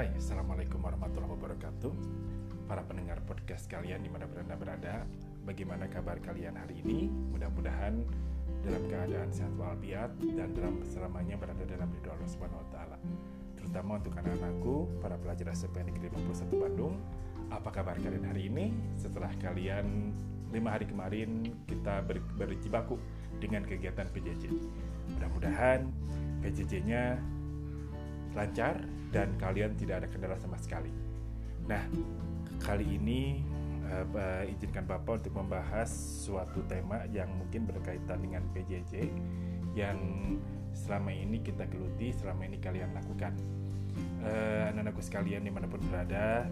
Hai, Assalamualaikum warahmatullahi wabarakatuh Para pendengar podcast kalian di mana pun anda berada Bagaimana kabar kalian hari ini? Mudah-mudahan dalam keadaan sehat walafiat Dan dalam selamanya berada dalam ridho Allah Subhanahu. Terutama untuk anak-anakku, para pelajar SMP Negeri 51 Bandung Apa kabar kalian hari ini? Setelah kalian lima hari kemarin kita ber berjibaku dengan kegiatan PJJ Mudah-mudahan PJJ-nya lancar dan kalian tidak ada kendala sama sekali. Nah, kali ini uh, izinkan Bapak untuk membahas suatu tema yang mungkin berkaitan dengan PJJ yang selama ini kita geluti, selama ini kalian lakukan. Uh, anak-anakku sekalian di mana pun berada,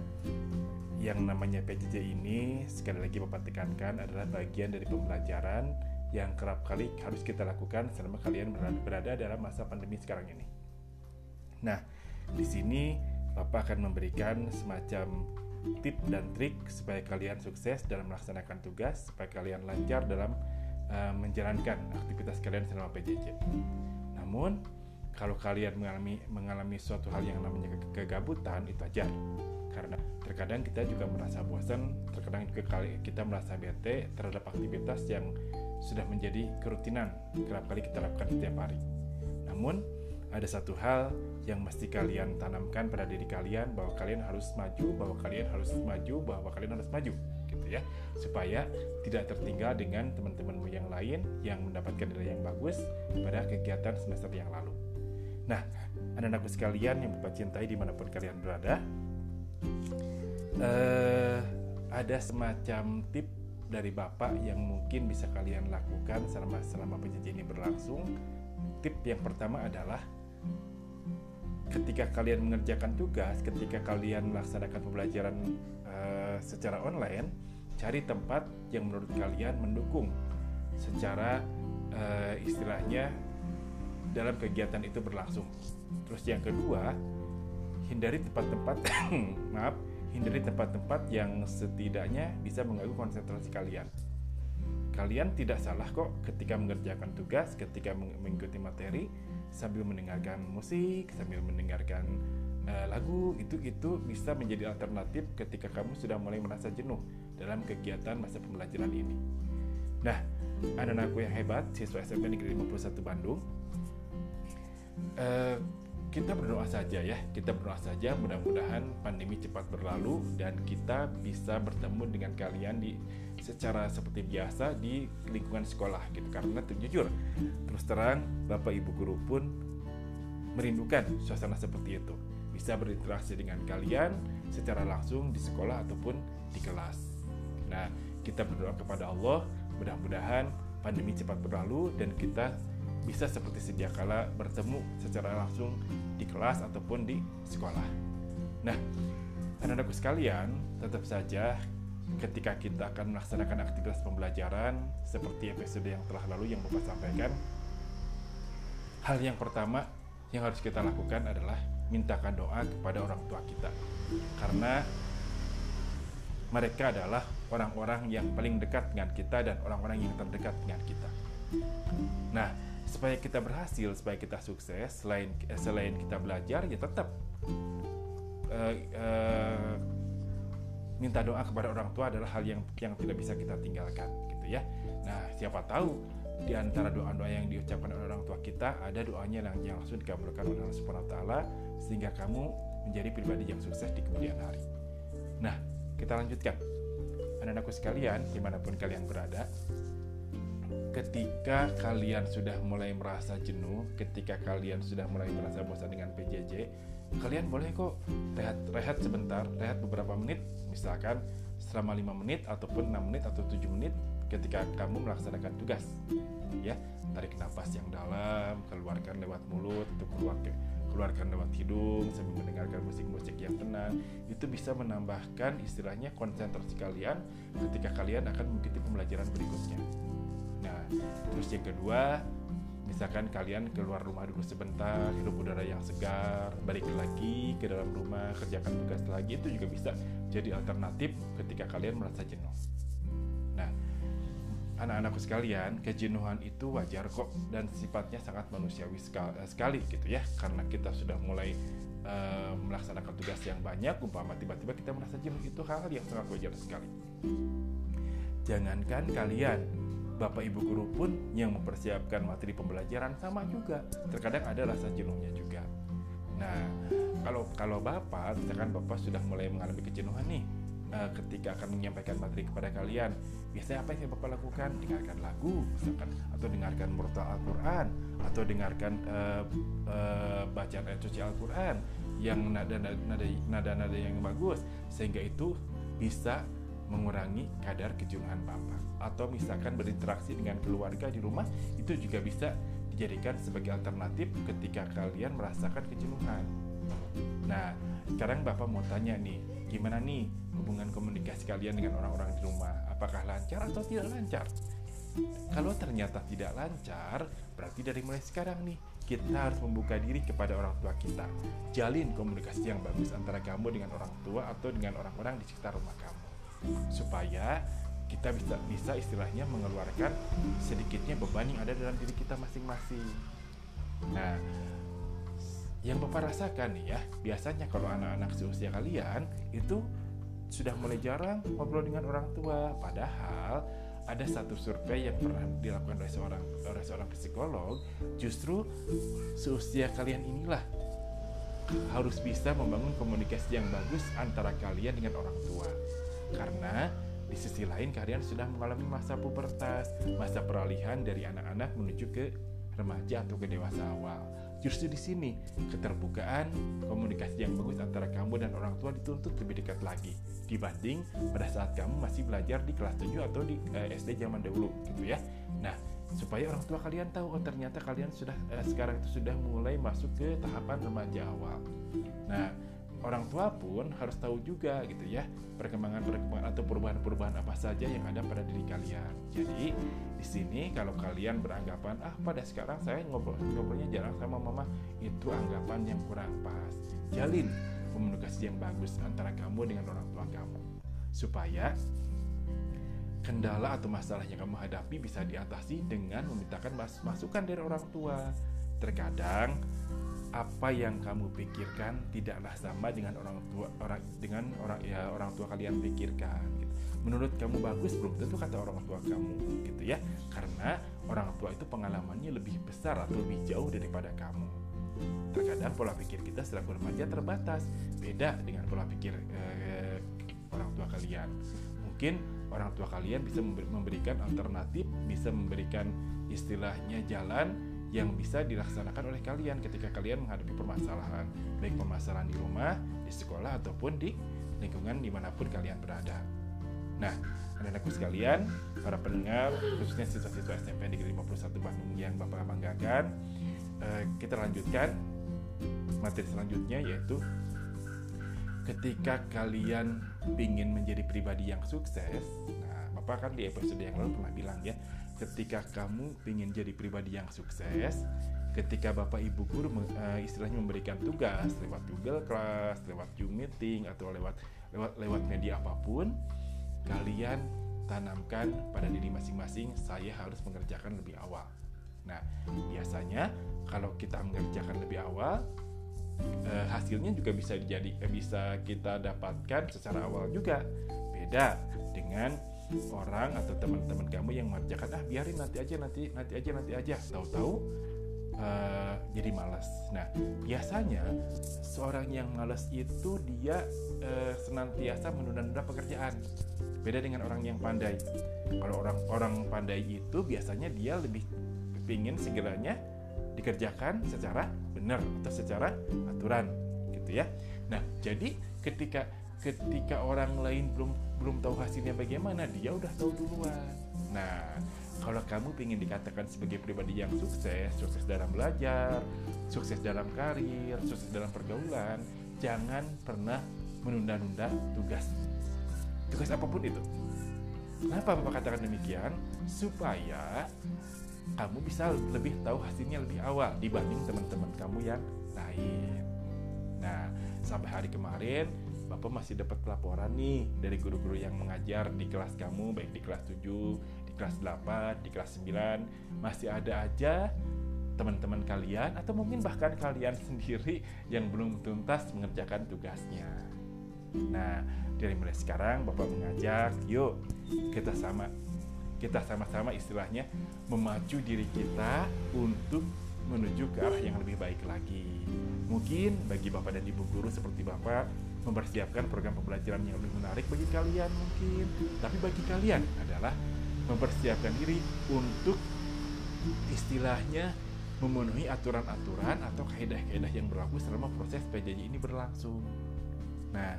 yang namanya PJJ ini sekali lagi Bapak tekankan adalah bagian dari pembelajaran yang kerap kali harus kita lakukan selama kalian berada dalam masa pandemi sekarang ini. Nah, di sini Bapak akan memberikan semacam tip dan trik supaya kalian sukses dalam melaksanakan tugas, supaya kalian lancar dalam uh, menjalankan aktivitas kalian selama PJJ. Namun, kalau kalian mengalami mengalami suatu hal yang namanya kegabutan itu aja karena terkadang kita juga merasa bosan terkadang juga kali kita merasa bete terhadap aktivitas yang sudah menjadi kerutinan kerap kali kita lakukan setiap hari namun ada satu hal yang mesti kalian tanamkan pada diri kalian bahwa kalian harus maju, bahwa kalian harus maju, bahwa kalian harus maju gitu ya. Supaya tidak tertinggal dengan teman-temanmu yang lain yang mendapatkan nilai yang bagus pada kegiatan semester yang lalu. Nah, anak-anakku sekalian yang Bapak cintai di mana pun kalian berada, uh, ada semacam tip dari Bapak yang mungkin bisa kalian lakukan selama selama PJJ ini berlangsung. Tip yang pertama adalah ketika kalian mengerjakan tugas, ketika kalian melaksanakan pembelajaran uh, secara online, cari tempat yang menurut kalian mendukung secara uh, istilahnya dalam kegiatan itu berlangsung. Terus yang kedua, hindari tempat-tempat maaf, hindari tempat-tempat yang setidaknya bisa mengganggu konsentrasi kalian. Kalian tidak salah kok ketika mengerjakan tugas, ketika mengikuti materi, sambil mendengarkan musik, sambil mendengarkan uh, lagu itu itu bisa menjadi alternatif ketika kamu sudah mulai merasa jenuh dalam kegiatan masa pembelajaran ini. Nah, anak-anakku yang hebat, siswa SMP Negeri 51 Bandung, uh, kita berdoa saja ya, kita berdoa saja mudah-mudahan pandemi cepat berlalu dan kita bisa bertemu dengan kalian di secara seperti biasa di lingkungan sekolah gitu. Karena jujur terus terang Bapak Ibu guru pun merindukan suasana seperti itu. Bisa berinteraksi dengan kalian secara langsung di sekolah ataupun di kelas. Nah, kita berdoa kepada Allah mudah-mudahan pandemi cepat berlalu dan kita bisa seperti sedia kala bertemu secara langsung di kelas ataupun di sekolah. Nah, anak-anakku sekalian, tetap saja ketika kita akan melaksanakan aktivitas pembelajaran seperti episode yang telah lalu yang Bapak sampaikan, hal yang pertama yang harus kita lakukan adalah mintakan doa kepada orang tua kita. Karena mereka adalah orang-orang yang paling dekat dengan kita dan orang-orang yang terdekat dengan kita. Nah, supaya kita berhasil, supaya kita sukses, selain selain kita belajar, ya tetap uh, uh, minta doa kepada orang tua adalah hal yang yang tidak bisa kita tinggalkan gitu ya. Nah, siapa tahu di antara doa-doa yang diucapkan oleh orang tua kita ada doanya yang, yang langsung dikabulkan oleh Allah Subhanahu wa taala sehingga kamu menjadi pribadi yang sukses di kemudian hari. Nah, kita lanjutkan. Anak-anakku sekalian, di mana pun kalian berada, ketika kalian sudah mulai merasa jenuh, ketika kalian sudah mulai merasa bosan dengan PJJ, kalian boleh kok rehat rehat sebentar rehat beberapa menit. Misalkan selama lima menit ataupun 6 menit atau 7 menit ketika kamu melaksanakan tugas ya. Tarik nafas yang dalam keluarkan lewat mulut atau keluar keluarkan lewat hidung sambil mendengarkan musik-musik yang tenang. Itu bisa menambahkan istilahnya konsentrasi kalian ketika kalian akan mengikuti pembelajaran berikutnya terus yang kedua misalkan kalian keluar rumah dulu sebentar hidup udara yang segar balik lagi ke dalam rumah kerjakan tugas lagi itu juga bisa jadi alternatif ketika kalian merasa jenuh nah anak-anakku sekalian kejenuhan itu wajar kok dan sifatnya sangat manusiawi sekali, sekali gitu ya karena kita sudah mulai uh, melaksanakan tugas yang banyak, umpama tiba-tiba kita merasa jenuh itu hal yang sangat wajar sekali. Jangankan kalian, bapak ibu guru pun yang mempersiapkan materi pembelajaran sama juga. Terkadang ada rasa jenuhnya juga. Nah, kalau kalau bapak, misalkan bapak sudah mulai mengalami kejenuhan nih, uh, ketika akan menyampaikan materi kepada kalian biasanya apa yang bapak lakukan dengarkan lagu misalkan atau dengarkan murtal Al-Quran atau dengarkan uh, uh, bacaan ayat suci Al-Quran yang nada-nada nada-nada yang bagus sehingga itu bisa mengurangi kadar kejenuhan bapak atau misalkan berinteraksi dengan keluarga di rumah itu juga bisa dijadikan sebagai alternatif ketika kalian merasakan kejenuhan. Nah, sekarang Bapak mau tanya nih, gimana nih hubungan komunikasi kalian dengan orang-orang di rumah? Apakah lancar atau tidak lancar? Kalau ternyata tidak lancar, berarti dari mulai sekarang nih kita harus membuka diri kepada orang tua kita. Jalin komunikasi yang bagus antara kamu dengan orang tua atau dengan orang-orang di sekitar rumah kamu. Supaya kita bisa bisa istilahnya mengeluarkan sedikitnya beban yang ada dalam diri kita masing-masing. Nah, yang Bapak rasakan nih ya, biasanya kalau anak-anak seusia kalian itu sudah mulai jarang ngobrol dengan orang tua, padahal ada satu survei yang pernah dilakukan oleh seorang oleh seorang psikolog, justru seusia kalian inilah harus bisa membangun komunikasi yang bagus antara kalian dengan orang tua. Karena di sisi lain kalian sudah mengalami masa pubertas, masa peralihan dari anak-anak menuju ke remaja atau ke dewasa awal. Justru di sini keterbukaan, komunikasi yang bagus antara kamu dan orang tua dituntut lebih dekat lagi dibanding pada saat kamu masih belajar di kelas 7 atau di eh, SD zaman dahulu gitu ya. Nah, supaya orang tua kalian tahu oh ternyata kalian sudah eh, sekarang itu sudah mulai masuk ke tahapan remaja awal. Nah, orang tua pun harus tahu juga gitu ya perkembangan-perkembangan atau perubahan-perubahan apa saja yang ada pada diri kalian. Jadi di sini kalau kalian beranggapan ah pada sekarang saya ngobrol ngobrolnya jarang sama mama itu anggapan yang kurang pas. Jalin komunikasi yang bagus antara kamu dengan orang tua kamu supaya kendala atau masalah yang kamu hadapi bisa diatasi dengan memintakan masukan dari orang tua. Terkadang apa yang kamu pikirkan tidaklah sama dengan orang tua orang dengan orang ya orang tua kalian pikirkan gitu. menurut kamu bagus? Belum tentu kata orang tua kamu gitu ya. Karena orang tua itu pengalamannya lebih besar atau lebih jauh daripada kamu. Terkadang pola pikir kita setelah remaja terbatas. Beda dengan pola pikir eh, orang tua kalian. Mungkin orang tua kalian bisa memberikan alternatif bisa memberikan istilahnya jalan yang bisa dilaksanakan oleh kalian ketika kalian menghadapi permasalahan, baik permasalahan di rumah, di sekolah, ataupun di lingkungan di mana pun kalian berada. Nah, anak-anakku sekalian, para pendengar, khususnya siswa-siswa SMP Negeri 51 Bandung yang Bapak banggakan, eh, kita lanjutkan materi selanjutnya yaitu ketika kalian ingin menjadi pribadi yang sukses, nah Bapak kan di episode yang lalu pernah bilang ya, ketika kamu ingin jadi pribadi yang sukses ketika bapak ibu guru uh, istilahnya memberikan tugas lewat Google Class, lewat Zoom meeting atau lewat lewat lewat media apa pun, kalian tanamkan pada diri masing-masing saya harus mengerjakan lebih awal. Nah, biasanya kalau kita mengerjakan lebih awal, uh, hasilnya juga bisa jadi uh, bisa kita dapatkan secara awal juga. Beda dengan orang atau teman-teman kamu yang mengerjakan ah biarin nanti aja nanti nanti aja nanti aja tahu-tahu uh, jadi malas. Nah biasanya seorang yang malas itu dia uh, senantiasa menunda-nunda pekerjaan. Beda dengan orang yang pandai. Kalau orang orang pandai itu biasanya dia lebih ingin segeranya dikerjakan secara benar atau secara aturan gitu ya. Nah jadi ketika ketika orang lain belum belum tahu hasilnya bagaimana dia udah tahu duluan. Nah kalau kamu ingin dikatakan sebagai pribadi yang sukses sukses dalam belajar sukses dalam karir sukses dalam pergaulan jangan pernah menunda-nunda tugas. Tugas apa pun itu. Kenapa bapak katakan demikian? Supaya kamu bisa lebih tahu hasilnya lebih awal dibanding teman-teman kamu yang lain. Nah sampai hari kemarin Bapak masih dapat laporan nih dari guru-guru yang mengajar di kelas kamu baik di kelas 7, di kelas 8, di kelas 9 masih ada aja teman-teman kalian atau mungkin bahkan kalian sendiri yang belum tuntas mengerjakan tugasnya. Nah, dari mulai sekarang Bapak mengajak, yuk kita sama kita sama-sama istilahnya memacu diri kita untuk menuju ke arah yang lebih baik lagi. Mungkin bagi Bapak dan Ibu guru seperti Bapak mempersiapkan program pembelajaran yang lebih menarik bagi kalian mungkin. Tapi bagi kalian adalah mempersiapkan diri untuk istilahnya memenuhi aturan-aturan atau kaidah-kaidah yang berlaku selama proses PJJ ini berlangsung. Nah,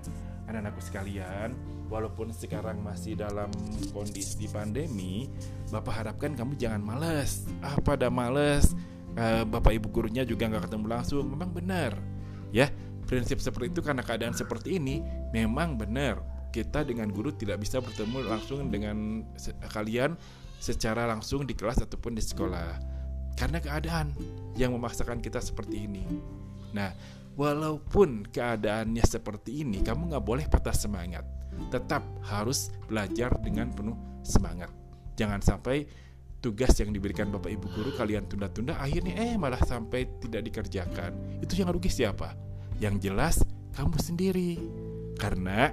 anak-anakku sekalian, walaupun sekarang masih dalam kondisi pandemi, Bapak harapkan kamu jangan males. Ah, pada males, uh, Bapak Ibu gurunya juga nggak ketemu langsung. Memang benar, ya. Prinsip seperti itu karena keadaan seperti ini memang benar. Kita dengan guru tidak bisa bertemu langsung dengan kalian secara langsung di kelas ataupun di sekolah karena keadaan yang memaksakan kita seperti ini. Nah, walaupun keadaannya seperti ini, kamu nggak boleh patah semangat. Tetap harus belajar dengan penuh semangat. Jangan sampai tugas yang diberikan Bapak Ibu guru kalian tunda-tunda, akhirnya eh malah sampai tidak dikerjakan. Itu yang rugi siapa? Yang jelas kamu sendiri. Karena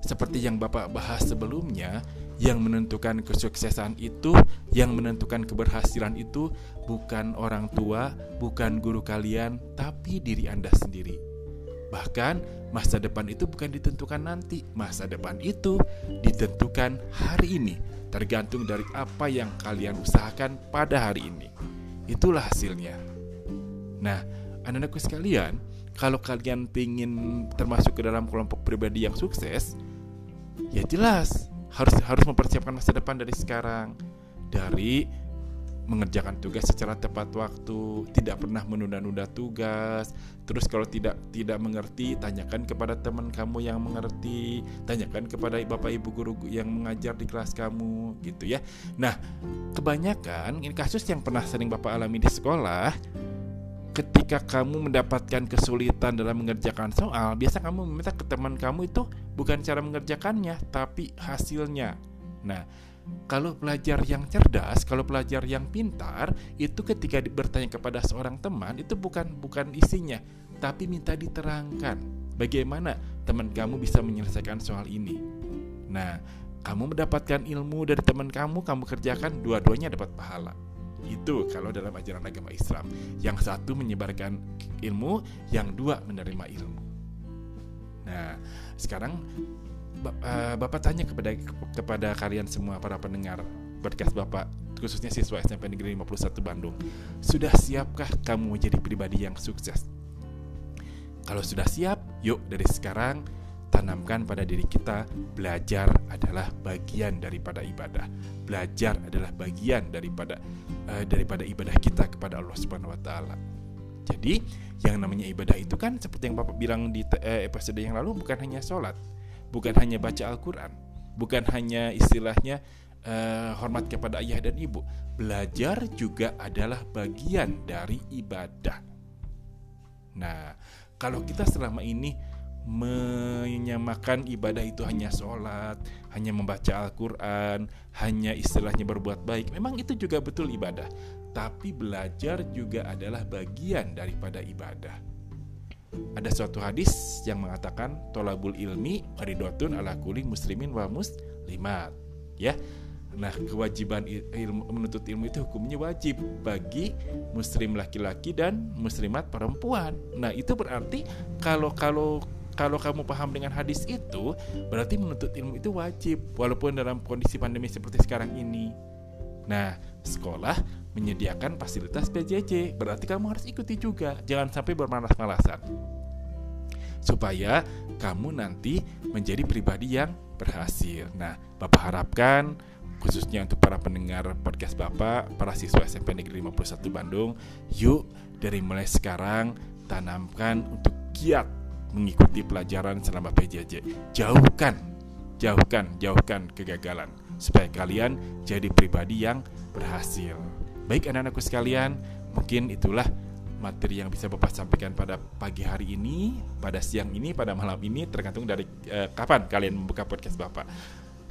seperti yang Bapak bahas sebelumnya, yang menentukan kesuksesan itu, yang menentukan keberhasilan itu bukan orang tua, bukan guru kalian, tapi diri Anda sendiri. Bahkan masa depan itu bukan ditentukan nanti, masa depan itu ditentukan hari ini, tergantung dari apa yang kalian usahakan pada hari ini. Itulah hasilnya. Nah, anak-anakku sekalian, kalau kalian ingin termasuk ke dalam kelompok pribadi yang sukses, ya jelas harus harus mempersiapkan masa depan dari sekarang dari mengerjakan tugas secara tepat waktu, tidak pernah menunda-nunda tugas. Terus kalau tidak tidak mengerti, tanyakan kepada teman kamu yang mengerti, tanyakan kepada bapak ibu guru yang mengajar di kelas kamu, gitu ya. Nah, kebanyakan ini kasus yang pernah sering bapak alami di sekolah, ketika kamu mendapatkan kesulitan dalam mengerjakan soal, biasa kamu meminta ke teman kamu itu bukan cara mengerjakannya, tapi hasilnya. Nah, kalau pelajar yang cerdas, kalau pelajar yang pintar, itu ketika bertanya kepada seorang teman itu bukan bukan isinya, tapi minta diterangkan bagaimana teman kamu bisa menyelesaikan soal ini. Nah, kamu mendapatkan ilmu dari teman kamu, kamu kerjakan, dua-duanya dapat pahala. Itu kalau dalam ajaran agama Islam. Yang satu menyebarkan ilmu, yang dua menerima ilmu. Nah, sekarang uh, Bapak tanya kepada kepada kalian semua para pendengar podcast Bapak khususnya siswa SMP Negeri 51 Bandung. Sudah siapkah kamu menjadi pribadi yang sukses? Kalau sudah siap, yuk dari sekarang tanamkan pada diri kita belajar adalah bagian daripada ibadah. Belajar adalah bagian daripada uh, daripada ibadah kita kepada Allah Subhanahu wa taala. Jadi, yang namanya ibadah itu kan seperti yang Bapak bilang di uh, episode yang lalu bukan hanya sholat, bukan hanya baca Al-Qur'an, bukan hanya istilahnya uh, hormat kepada ayah dan ibu. Belajar juga adalah bagian dari ibadah. Nah, kalau kita selama ini menyamakan ibadah itu hanya sholat, hanya membaca Al-Quran, hanya istilahnya berbuat baik. Memang itu juga betul ibadah, tapi belajar juga adalah bagian daripada ibadah. Ada suatu hadis yang mengatakan tolabul ilmi ridotun ala kuli muslimin wa muslimat. Ya, Nah, kewajiban ilmu, menuntut ilmu itu hukumnya wajib bagi muslim laki-laki dan muslimat perempuan. Nah, itu berarti kalau kalau kalau kamu paham dengan hadis itu, berarti menuntut ilmu itu wajib, walaupun dalam kondisi pandemi seperti sekarang ini. Nah, sekolah menyediakan fasilitas PJJ, berarti kamu harus ikuti juga, jangan sampai bermalas-malasan. Supaya kamu nanti menjadi pribadi yang berhasil. Nah, Bapak harapkan khususnya untuk para pendengar podcast Bapak, para siswa SMP Negeri 51 Bandung, yuk dari mulai sekarang tanamkan untuk giat mengikuti pelajaran selama PJJ. Jauhkan, jauhkan, jauhkan kegagalan supaya kalian jadi pribadi yang berhasil. Baik anak-anakku sekalian, mungkin itulah materi yang bisa Bapak sampaikan pada pagi hari ini, pada siang ini, pada malam ini tergantung dari eh, kapan kalian membuka podcast Bapak.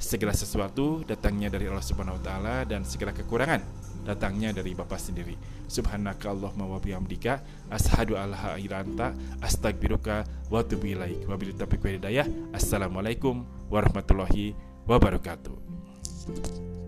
Segala sesuatu datangnya dari Allah Subhanahu wa taala dan segala kekurangan datangnya dari Bapak sendiri. Subhanaka Allahumma wa bihamdika ashadu alla ilaha astagfiruka wa atubu ilaik. Wabillahi taufiq Assalamualaikum warahmatullahi wabarakatuh.